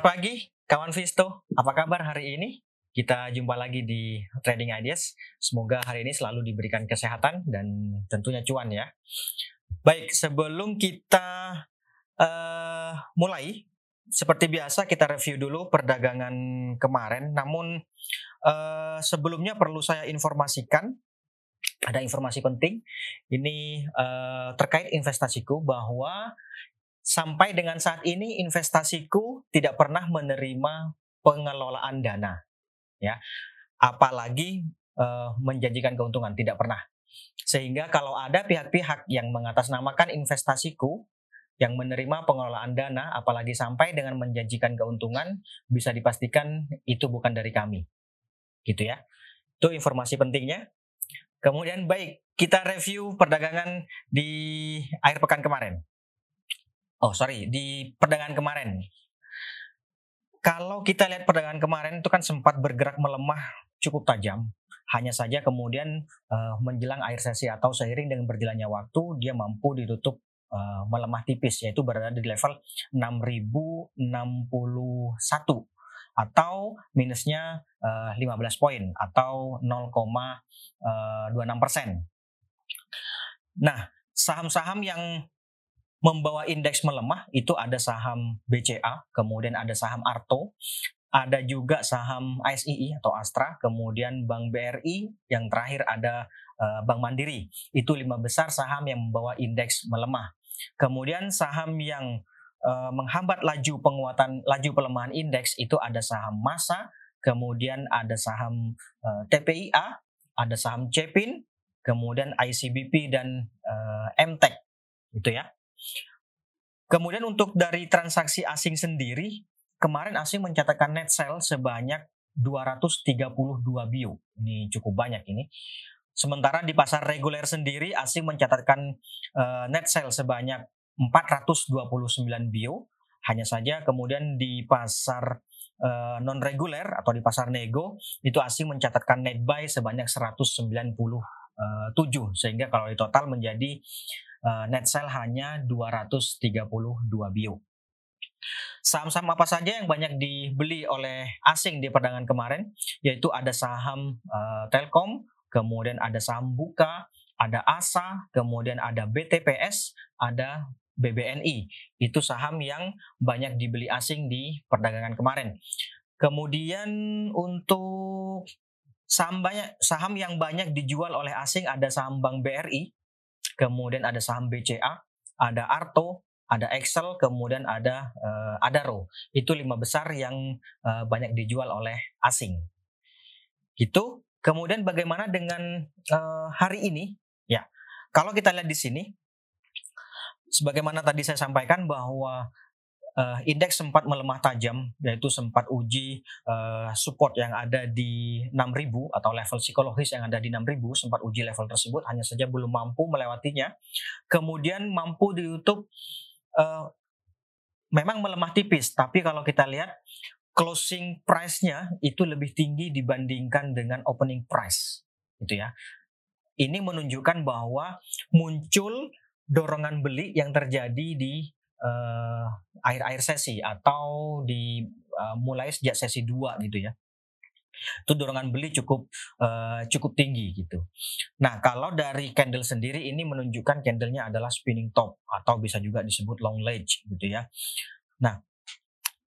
Selamat pagi, kawan Visto. Apa kabar hari ini? Kita jumpa lagi di Trading Ideas. Semoga hari ini selalu diberikan kesehatan dan tentunya cuan ya. Baik, sebelum kita uh, mulai, seperti biasa kita review dulu perdagangan kemarin. Namun uh, sebelumnya perlu saya informasikan ada informasi penting ini uh, terkait investasiku bahwa sampai dengan saat ini investasiku tidak pernah menerima pengelolaan dana ya. Apalagi uh, menjanjikan keuntungan tidak pernah. Sehingga kalau ada pihak-pihak yang mengatasnamakan investasiku yang menerima pengelolaan dana apalagi sampai dengan menjanjikan keuntungan bisa dipastikan itu bukan dari kami. Gitu ya. Itu informasi pentingnya. Kemudian baik kita review perdagangan di akhir pekan kemarin oh sorry di perdagangan kemarin kalau kita lihat perdagangan kemarin itu kan sempat bergerak melemah cukup tajam hanya saja kemudian uh, menjelang akhir sesi atau seiring dengan berjalannya waktu dia mampu ditutup uh, melemah tipis yaitu berada di level 6061 atau minusnya uh, 15 poin atau 0,26 persen. Nah, saham-saham yang membawa indeks melemah itu ada saham BCA, kemudian ada saham Arto, ada juga saham ASII atau Astra, kemudian Bank BRI, yang terakhir ada uh, Bank Mandiri. Itu lima besar saham yang membawa indeks melemah. Kemudian saham yang uh, menghambat laju penguatan laju pelemahan indeks itu ada saham Masa, kemudian ada saham uh, TPIA, ada saham Cepin, kemudian ICBP dan uh, MTEK. Itu ya. Kemudian untuk dari transaksi asing sendiri, kemarin asing mencatatkan net sale sebanyak 232 bio. Ini cukup banyak ini. Sementara di pasar reguler sendiri asing mencatatkan uh, net sale sebanyak 429 bio. Hanya saja kemudian di pasar uh, non reguler atau di pasar nego itu asing mencatatkan net buy sebanyak 197 sehingga kalau di total menjadi uh, net sell hanya 232 bio. Saham-saham apa saja yang banyak dibeli oleh asing di perdagangan kemarin? Yaitu ada saham uh, Telkom, kemudian ada saham Buka, ada ASA, kemudian ada BTPS, ada BBNI. Itu saham yang banyak dibeli asing di perdagangan kemarin. Kemudian untuk saham banyak saham yang banyak dijual oleh asing ada saham Bank BRI, kemudian ada saham BCA, ada Arto, ada Excel, kemudian ada uh, Adaro. Itu lima besar yang uh, banyak dijual oleh asing. Gitu. Kemudian bagaimana dengan uh, hari ini? Ya, kalau kita lihat di sini, sebagaimana tadi saya sampaikan bahwa uh, indeks sempat melemah tajam yaitu sempat uji uh, support yang ada di 6000 atau level psikologis yang ada di 6000 sempat uji level tersebut hanya saja belum mampu melewatinya. Kemudian mampu di YouTube uh, memang melemah tipis tapi kalau kita lihat closing price-nya itu lebih tinggi dibandingkan dengan opening price gitu ya. Ini menunjukkan bahwa muncul dorongan beli yang terjadi di uh, akhir-akhir sesi atau di uh, mulai sejak sesi 2 gitu ya itu dorongan beli cukup uh, cukup tinggi gitu. Nah kalau dari candle sendiri ini menunjukkan candlenya adalah spinning top atau bisa juga disebut long ledge gitu ya. Nah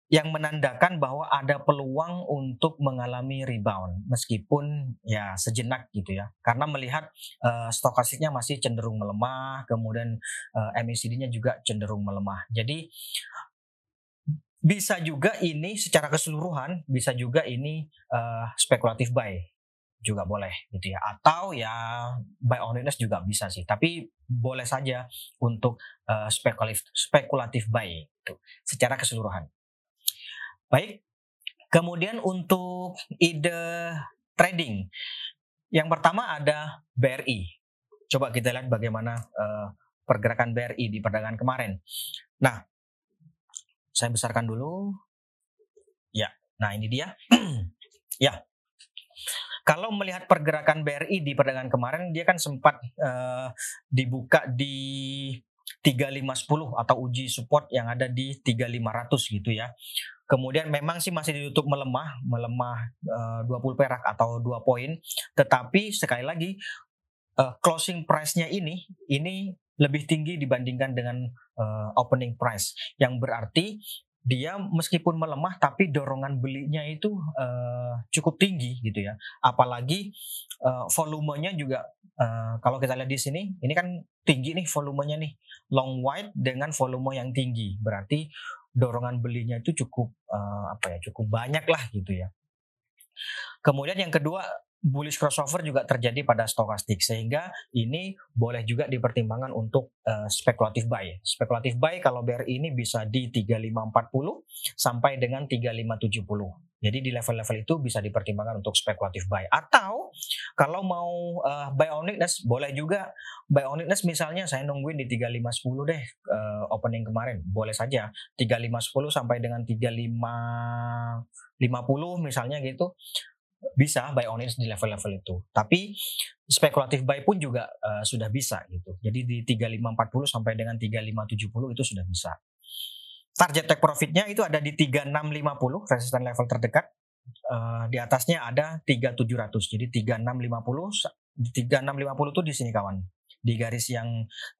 yang menandakan bahwa ada peluang untuk mengalami rebound meskipun ya sejenak gitu ya. Karena melihat uh, stokastiknya masih cenderung melemah kemudian uh, eh, MACD-nya juga cenderung melemah. Jadi bisa juga ini secara keseluruhan bisa juga ini uh, spekulatif buy juga boleh gitu ya. Atau ya buy on weakness juga bisa sih tapi boleh saja untuk uh, spekulatif spekulatif buy itu secara keseluruhan Baik. Kemudian untuk ide trading. Yang pertama ada BRI. Coba kita lihat bagaimana uh, pergerakan BRI di perdagangan kemarin. Nah, saya besarkan dulu. Ya, nah ini dia. ya. Kalau melihat pergerakan BRI di perdagangan kemarin, dia kan sempat uh, dibuka di 3510 atau uji support yang ada di 3500 gitu ya. Kemudian memang sih masih ditutup melemah, melemah uh, 20 perak atau 2 poin, tetapi sekali lagi uh, closing price-nya ini ini lebih tinggi dibandingkan dengan uh, opening price yang berarti dia meskipun melemah tapi dorongan belinya itu uh, cukup tinggi gitu ya. Apalagi uh, volumenya juga uh, kalau kita lihat di sini ini kan tinggi nih volumenya nih long wide dengan volume yang tinggi. Berarti dorongan belinya itu cukup uh, apa ya cukup banyak lah gitu ya. Kemudian yang kedua bullish crossover juga terjadi pada stokastik sehingga ini boleh juga dipertimbangkan untuk uh, spekulatif buy. Spekulatif buy kalau BRI ini bisa di 3540 sampai dengan 3570. Jadi di level-level itu bisa dipertimbangkan untuk spekulatif buy. Atau kalau mau uh, buy on weakness boleh juga buy on weakness misalnya saya nungguin di 3510 deh uh, opening kemarin. Boleh saja 3510 sampai dengan 3550 misalnya gitu bisa buy on di level-level itu. Tapi spekulatif buy pun juga uh, sudah bisa gitu. Jadi di 3540 sampai dengan 3570 itu sudah bisa. Target take profitnya itu ada di 3650 resisten level terdekat. Uh, di atasnya ada 3700. Jadi 3650 di 3650 itu di sini kawan. Di garis yang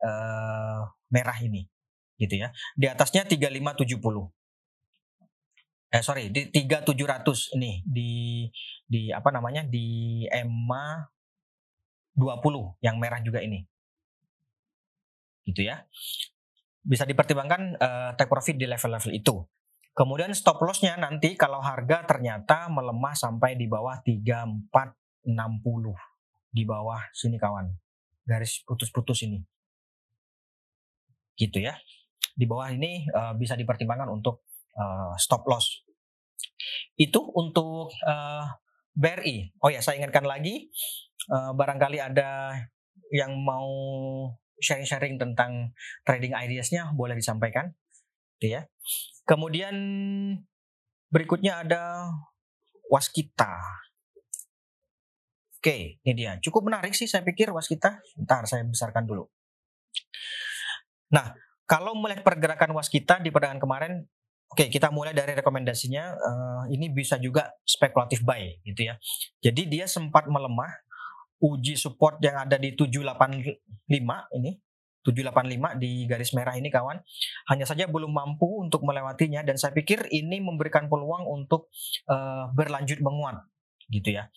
uh, merah ini gitu ya. Di atasnya 3570 eh sorry di 3700 nih di di apa namanya di EMA 20 yang merah juga ini gitu ya bisa dipertimbangkan uh, take profit di level-level itu kemudian stop lossnya nanti kalau harga ternyata melemah sampai di bawah 3460 di bawah sini kawan. Garis putus-putus ini. Gitu ya. Di bawah ini uh, bisa dipertimbangkan untuk uh, stop loss. Itu untuk uh, eh, BRI. Oh ya, saya ingatkan lagi, uh, barangkali ada yang mau sharing-sharing tentang trading ideas-nya boleh disampaikan, ya. Kemudian berikutnya ada waskita. Oke, ini dia. Cukup menarik sih saya pikir waskita. Ntar saya besarkan dulu. Nah, kalau melihat pergerakan waskita di perdagangan kemarin Oke, kita mulai dari rekomendasinya. Uh, ini bisa juga spekulatif buy, gitu ya. Jadi dia sempat melemah, uji support yang ada di 785 ini, 785 di garis merah ini kawan. Hanya saja belum mampu untuk melewatinya dan saya pikir ini memberikan peluang untuk uh, berlanjut menguat, gitu ya.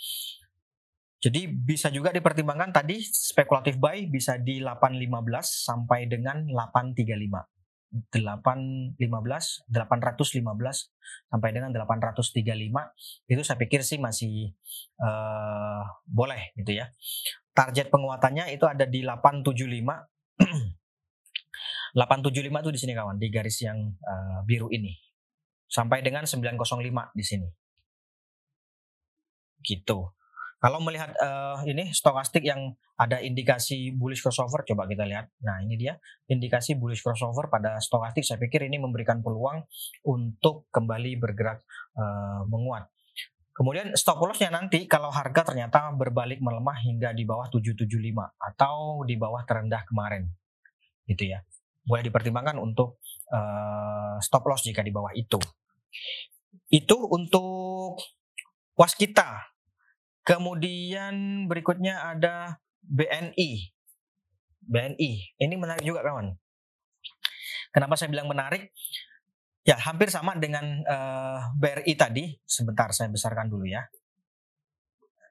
Jadi bisa juga dipertimbangkan tadi spekulatif buy bisa di 815 sampai dengan 835. 815 815 sampai dengan 835 itu saya pikir sih masih uh, boleh gitu ya. Target penguatannya itu ada di 875 875 itu di sini kawan di garis yang uh, biru ini sampai dengan 905 di sini. Gitu. Kalau melihat uh, ini stokastik yang ada indikasi bullish crossover, coba kita lihat. Nah ini dia indikasi bullish crossover pada stokastik. Saya pikir ini memberikan peluang untuk kembali bergerak uh, menguat. Kemudian stop lossnya nanti kalau harga ternyata berbalik melemah hingga di bawah 775 atau di bawah terendah kemarin, gitu ya. Boleh dipertimbangkan untuk uh, stop loss jika di bawah itu. Itu untuk waskita Kemudian berikutnya ada BNI. BNI. Ini menarik juga kawan. Kenapa saya bilang menarik? Ya, hampir sama dengan uh, eh, BRI tadi. Sebentar saya besarkan dulu ya.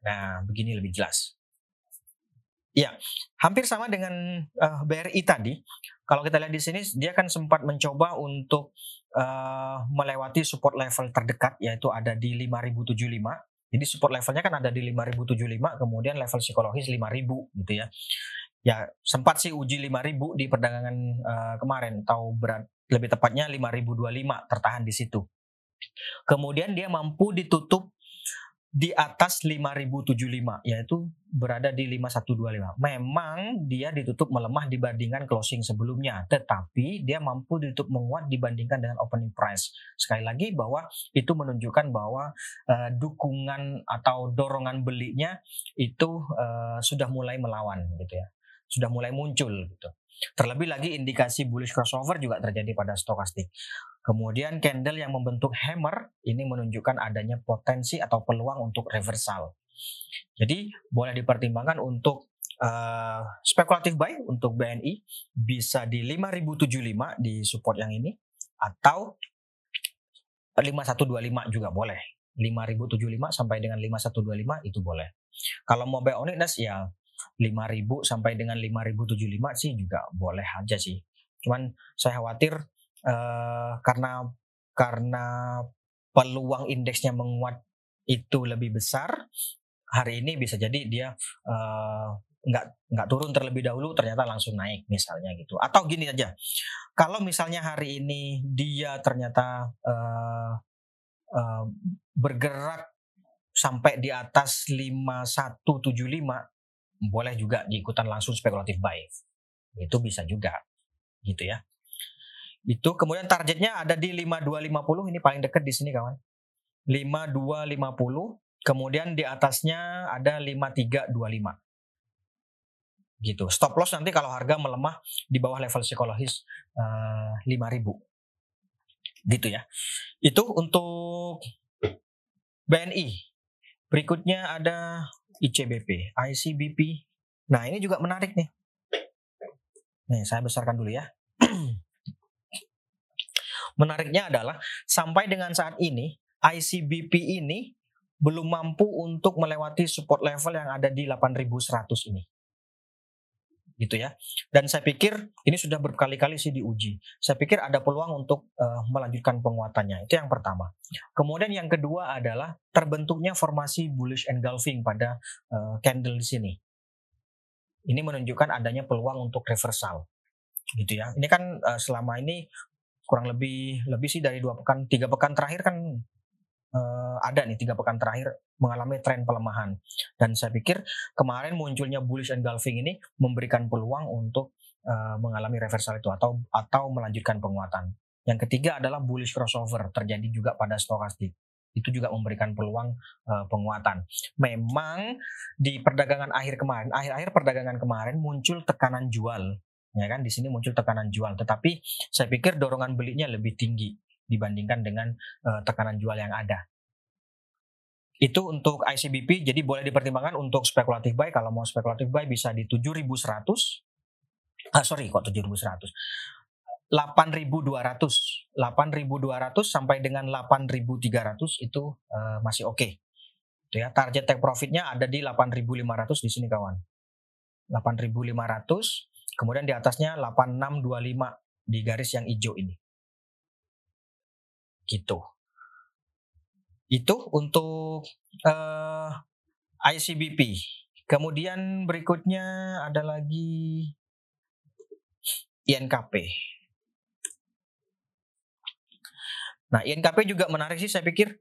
Nah, begini lebih jelas. Ya, hampir sama dengan uh, eh, BRI tadi. Kalau kita lihat di sini, dia kan sempat mencoba untuk uh, melewati support level terdekat, yaitu ada di 5075 jadi support levelnya kan ada di 5075, kemudian level psikologis 5000 gitu ya. Ya sempat sih uji 5000 di perdagangan uh, kemarin, atau berat lebih tepatnya 5025 tertahan di situ. Kemudian dia mampu ditutup di atas 5075 yaitu berada di 5125. Memang dia ditutup melemah dibandingkan closing sebelumnya, tetapi dia mampu ditutup menguat dibandingkan dengan opening price. Sekali lagi bahwa itu menunjukkan bahwa uh, dukungan atau dorongan belinya itu uh, sudah mulai melawan gitu ya. Sudah mulai muncul gitu. Terlebih lagi indikasi bullish crossover juga terjadi pada stokastik. Kemudian candle yang membentuk hammer ini menunjukkan adanya potensi atau peluang untuk reversal. Jadi boleh dipertimbangkan untuk uh, spekulatif buy untuk BNI bisa di 5075 di support yang ini atau 5125 juga boleh. 5075 sampai dengan 5125 itu boleh. Kalau mau buy on ya 5000 sampai dengan 5075 sih juga boleh aja sih. Cuman saya khawatir uh, karena karena peluang indeksnya menguat itu lebih besar hari ini bisa jadi dia uh, nggak nggak turun terlebih dahulu ternyata langsung naik misalnya gitu atau gini aja kalau misalnya hari ini dia ternyata uh, uh, bergerak sampai di atas 5175 boleh juga diikutan langsung spekulatif buy itu bisa juga gitu ya itu kemudian targetnya ada di 5250 ini paling dekat di sini kawan. 5250 kemudian di atasnya ada 5325. Gitu. Stop loss nanti kalau harga melemah di bawah level psikologis uh, eh, 5000. Gitu ya. Itu untuk BNI. Berikutnya ada ICBP, ICBP. Nah, ini juga menarik nih. Nih, saya besarkan dulu ya. Menariknya adalah sampai dengan saat ini ICBP ini belum mampu untuk melewati support level yang ada di 8100 ini. Gitu ya. Dan saya pikir ini sudah berkali-kali sih diuji. Saya pikir ada peluang untuk uh, melanjutkan penguatannya. Itu yang pertama. Kemudian yang kedua adalah terbentuknya formasi bullish engulfing pada uh, candle di sini. Ini menunjukkan adanya peluang untuk reversal gitu ya. Ini kan uh, selama ini kurang lebih lebih sih dari dua pekan tiga pekan terakhir kan uh, ada nih tiga pekan terakhir mengalami tren pelemahan. Dan saya pikir kemarin munculnya bullish engulfing ini memberikan peluang untuk uh, mengalami reversal itu atau atau melanjutkan penguatan. Yang ketiga adalah bullish crossover terjadi juga pada stokastik. Itu juga memberikan peluang uh, penguatan. Memang di perdagangan akhir kemarin, akhir-akhir perdagangan kemarin muncul tekanan jual ya kan? Di sini muncul tekanan jual. Tetapi saya pikir dorongan belinya lebih tinggi dibandingkan dengan uh, tekanan jual yang ada. Itu untuk ICBP jadi boleh dipertimbangkan untuk spekulatif buy. Kalau mau spekulatif buy bisa di 7100 ah sorry kok 7100 8200 8200 sampai dengan 8300 itu uh, masih oke. Okay. Ya target take profitnya ada di 8500 di sini kawan. 8500 Kemudian di atasnya 8625 di garis yang hijau ini. Gitu. Itu untuk uh, eh, ICBP. Kemudian berikutnya ada lagi INKP. Nah, INKP juga menarik sih saya pikir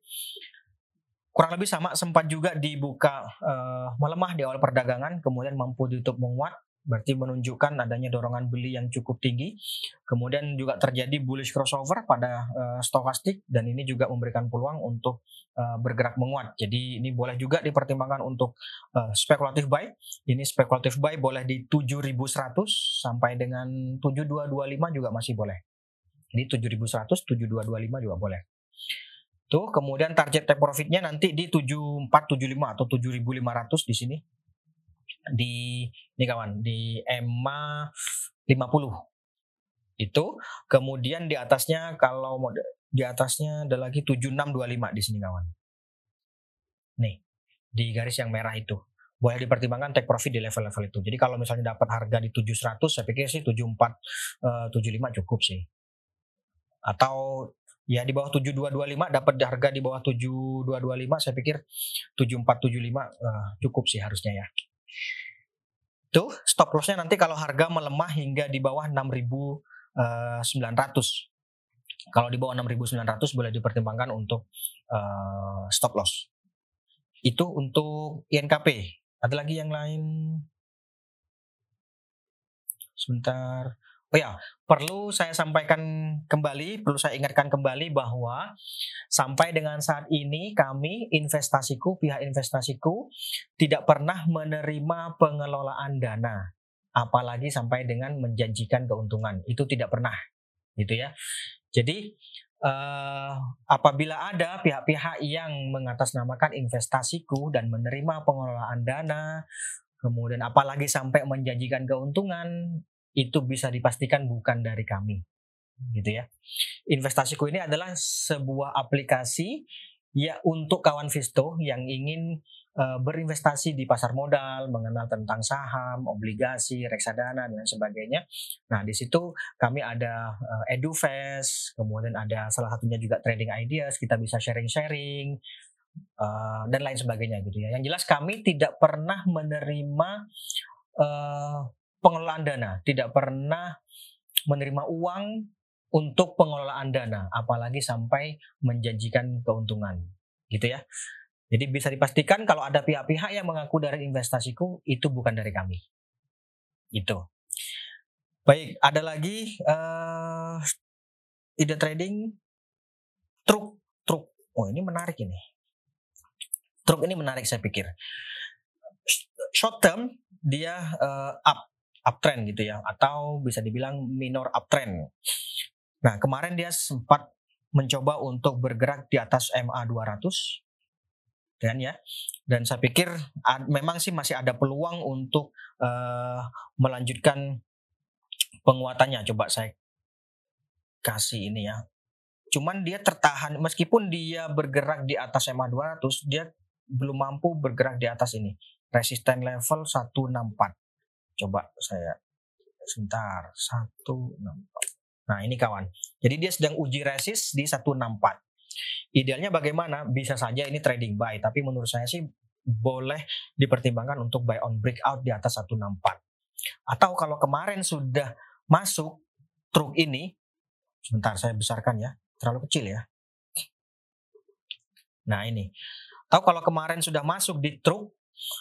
kurang lebih sama sempat juga dibuka uh, melemah di awal perdagangan kemudian mampu ditutup menguat berarti menunjukkan adanya dorongan beli yang cukup tinggi. Kemudian juga terjadi bullish crossover pada uh, stokastik dan ini juga memberikan peluang untuk uh, bergerak menguat. Jadi ini boleh juga dipertimbangkan untuk uh, spekulatif buy. Ini spekulatif buy boleh di 7100 sampai dengan 7225 juga masih boleh. Ini 7100, 7225 juga boleh. Tuh, kemudian target take profitnya nanti di 7475 atau 7500 di sini di ini kawan di EMA 50 itu kemudian di atasnya kalau mau di atasnya ada lagi 7625 di sini kawan. Nih di garis yang merah itu. Boleh dipertimbangkan take profit di level-level itu. Jadi kalau misalnya dapat harga di 700 saya pikir sih 74 75 cukup sih. Atau ya di bawah 7225 dapat harga di bawah 7225 saya pikir 7475 uh, cukup sih harusnya ya Tuh stop lossnya nanti kalau harga melemah hingga di bawah 6.900. Eh, kalau di bawah 6.900 boleh dipertimbangkan untuk uh, stop loss. Itu untuk INKP. Ada lagi yang lain? Sebentar. Oh ya, perlu saya sampaikan kembali, perlu saya ingatkan kembali bahwa sampai dengan saat ini kami investasiku, pihak investasiku tidak pernah menerima pengelolaan dana, apalagi sampai dengan menjanjikan keuntungan. Itu tidak pernah, gitu ya. Jadi uh, apabila ada pihak-pihak yang mengatasnamakan investasiku dan menerima pengelolaan dana, kemudian apalagi sampai menjanjikan keuntungan, itu bisa dipastikan bukan dari kami. Gitu ya. Investasiku ini adalah sebuah aplikasi ya untuk kawan Visto yang ingin uh, berinvestasi di pasar modal, mengenal tentang saham, obligasi, reksadana dan sebagainya. Nah, di situ kami ada uh, EduFest, kemudian ada salah satunya juga trading ideas, kita bisa sharing-sharing uh, dan lain sebagainya gitu ya. Yang jelas kami tidak pernah menerima uh, pengelolaan dana, tidak pernah menerima uang untuk pengelolaan dana, apalagi sampai menjanjikan keuntungan, gitu ya. Jadi bisa dipastikan kalau ada pihak-pihak yang mengaku dari investasiku itu bukan dari kami. Itu. Baik, ada lagi uh, ide trading truk truk. Oh ini menarik ini. Truk ini menarik saya pikir. Short term dia uh, up uptrend gitu ya atau bisa dibilang minor uptrend. Nah, kemarin dia sempat mencoba untuk bergerak di atas MA 200 dan ya? Dan saya pikir memang sih masih ada peluang untuk uh, melanjutkan penguatannya coba saya kasih ini ya. Cuman dia tertahan meskipun dia bergerak di atas MA 200 dia belum mampu bergerak di atas ini. Resisten level 164 coba saya sebentar 164 Nah ini kawan. Jadi dia sedang uji resist di 164. Idealnya bagaimana? Bisa saja ini trading buy, tapi menurut saya sih boleh dipertimbangkan untuk buy on breakout di atas 164. Atau kalau kemarin sudah masuk truk ini, sebentar saya besarkan ya, terlalu kecil ya. Nah ini, atau kalau kemarin sudah masuk di truk,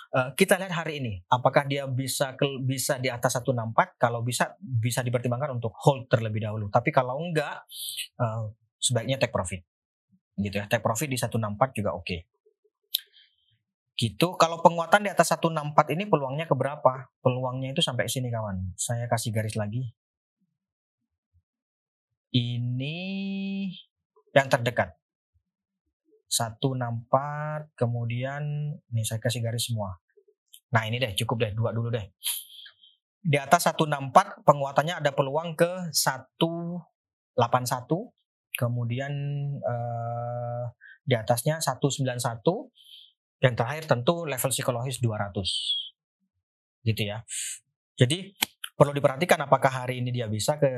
Uh, kita lihat hari ini, apakah dia bisa bisa di atas 164? Kalau bisa, bisa dipertimbangkan untuk hold terlebih dahulu. Tapi kalau enggak, uh, sebaiknya take profit. Gitu ya, take profit di 164 juga oke. Okay. Gitu. Kalau penguatan di atas 164 ini peluangnya ke berapa? Peluangnya itu sampai sini kawan. Saya kasih garis lagi. Ini yang terdekat. 164 kemudian ini saya kasih garis semua. Nah, ini deh cukup deh dua dulu deh. Di atas 164 penguatannya ada peluang ke 181 kemudian eh, di atasnya 191 yang terakhir tentu level psikologis 200 gitu ya. Jadi perlu diperhatikan apakah hari ini dia bisa ke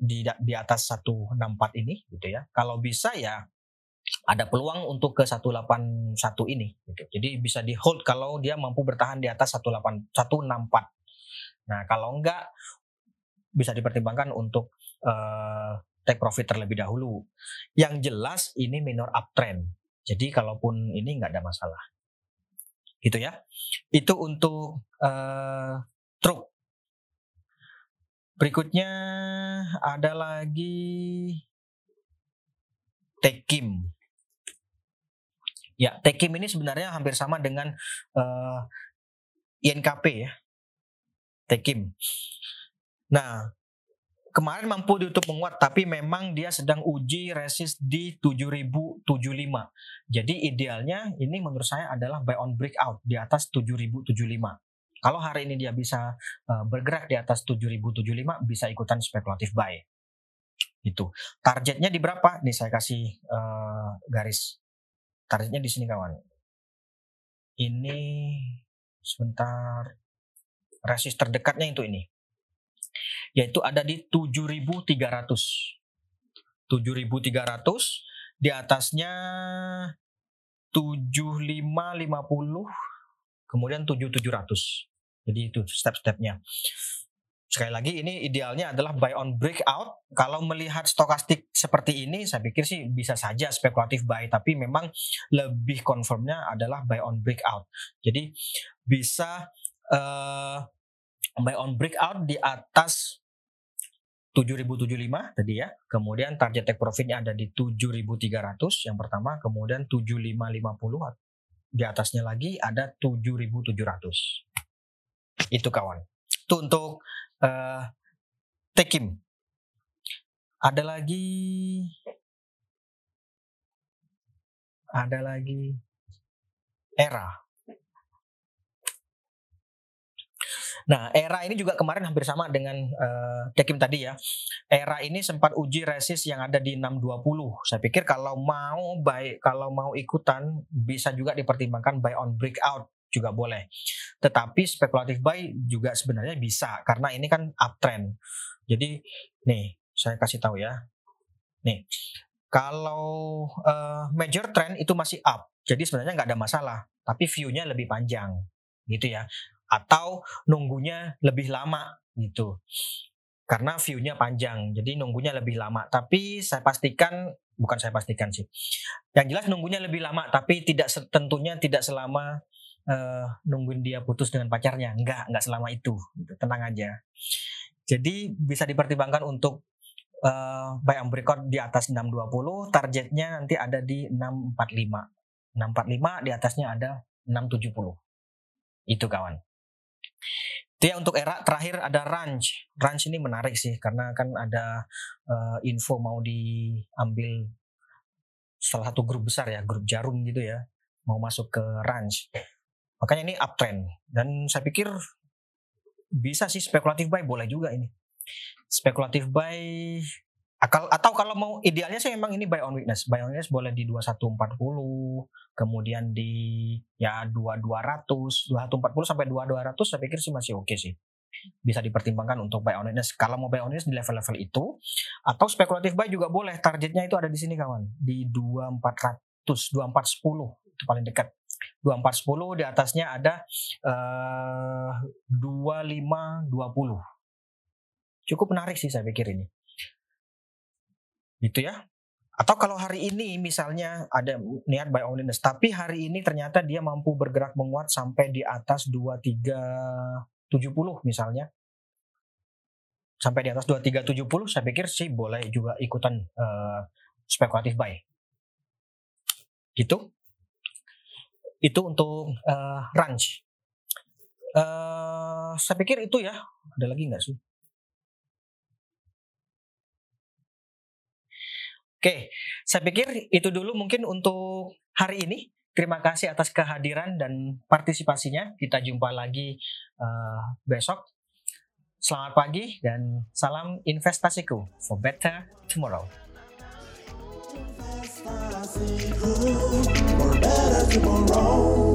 di di atas 164 ini gitu ya. Kalau bisa ya ada peluang untuk ke 181 ini gitu. Jadi bisa di hold kalau dia mampu bertahan di atas 18 164. Nah, kalau enggak bisa dipertimbangkan untuk uh, take profit terlebih dahulu. Yang jelas ini minor uptrend. Jadi kalaupun ini enggak ada masalah. Gitu ya. Itu untuk uh, truk. Berikutnya ada lagi Tekim. Ya, Tekim ini sebenarnya hampir sama dengan uh, eh, INKP ya. Tekim. Nah, kemarin mampu ditutup menguat tapi memang dia sedang uji resist di 7075. Jadi idealnya ini menurut saya adalah buy on breakout di atas 7075. Kalau hari ini dia bisa uh, bergerak di atas 7075 bisa ikutan spekulatif buy. Itu. Targetnya di berapa? Nih saya kasih uh, garis targetnya di sini kawan. Ini sebentar resist terdekatnya itu ini. Yaitu ada di 7300. 7300 di atasnya 7550 kemudian 7700. Jadi itu step-stepnya sekali lagi ini idealnya adalah buy on breakout. Kalau melihat stokastik seperti ini, saya pikir sih bisa saja spekulatif buy, tapi memang lebih confirmnya adalah buy on breakout. Jadi bisa uh, buy on breakout di atas 7075 tadi ya. Kemudian target take profitnya ada di 7300 yang pertama, kemudian 7550 di atasnya lagi ada 7700. Itu kawan. Itu untuk uh, Tekim. Ada lagi ada lagi era. Nah, era ini juga kemarin hampir sama dengan uh, Tekim tadi ya. Era ini sempat uji resist yang ada di 620. Saya pikir kalau mau baik kalau mau ikutan bisa juga dipertimbangkan buy on breakout juga boleh. Tetapi spekulatif buy juga sebenarnya bisa karena ini kan uptrend. Jadi nih, saya kasih tahu ya. Nih, kalau uh, major trend itu masih up. Jadi sebenarnya nggak ada masalah, tapi view-nya lebih panjang gitu ya atau nunggunya lebih lama gitu karena view-nya panjang jadi nunggunya lebih lama tapi saya pastikan bukan saya pastikan sih yang jelas nunggunya lebih lama tapi tidak tentunya tidak selama uh, nungguin dia putus dengan pacarnya enggak enggak selama itu gitu. tenang aja jadi bisa dipertimbangkan untuk uh, buy and breakout di atas 620 targetnya nanti ada di 645 645 di atasnya ada 670 itu kawan itu ya untuk era terakhir ada range. Range ini menarik sih karena kan ada uh, info mau diambil salah satu grup besar ya, grup jarum gitu ya, mau masuk ke range. Makanya ini uptrend dan saya pikir bisa sih spekulatif buy boleh juga ini. Spekulatif buy Akal, atau kalau mau idealnya sih memang ini buy on weakness. Buy on weakness boleh di 2140, kemudian di ya 2200, 2140 sampai 2200 saya pikir sih masih oke okay sih. Bisa dipertimbangkan untuk buy on weakness. Kalau mau buy on weakness di level-level itu atau spekulatif buy juga boleh. Targetnya itu ada di sini kawan, di 2400, 2410 itu paling dekat. 2410 di atasnya ada uh, 2520. Cukup menarik sih saya pikir ini. Gitu ya. Atau kalau hari ini misalnya ada niat buy on weakness tapi hari ini ternyata dia mampu bergerak menguat sampai di atas 2370 misalnya. Sampai di atas 2370 saya pikir sih boleh juga ikutan uh, spekulatif buy. Gitu itu untuk uh, range uh, saya pikir itu ya ada lagi nggak sih Oke, saya pikir itu dulu mungkin untuk hari ini. Terima kasih atas kehadiran dan partisipasinya. Kita jumpa lagi uh, besok. Selamat pagi dan salam investasiku for better tomorrow. see you. We're better tomorrow.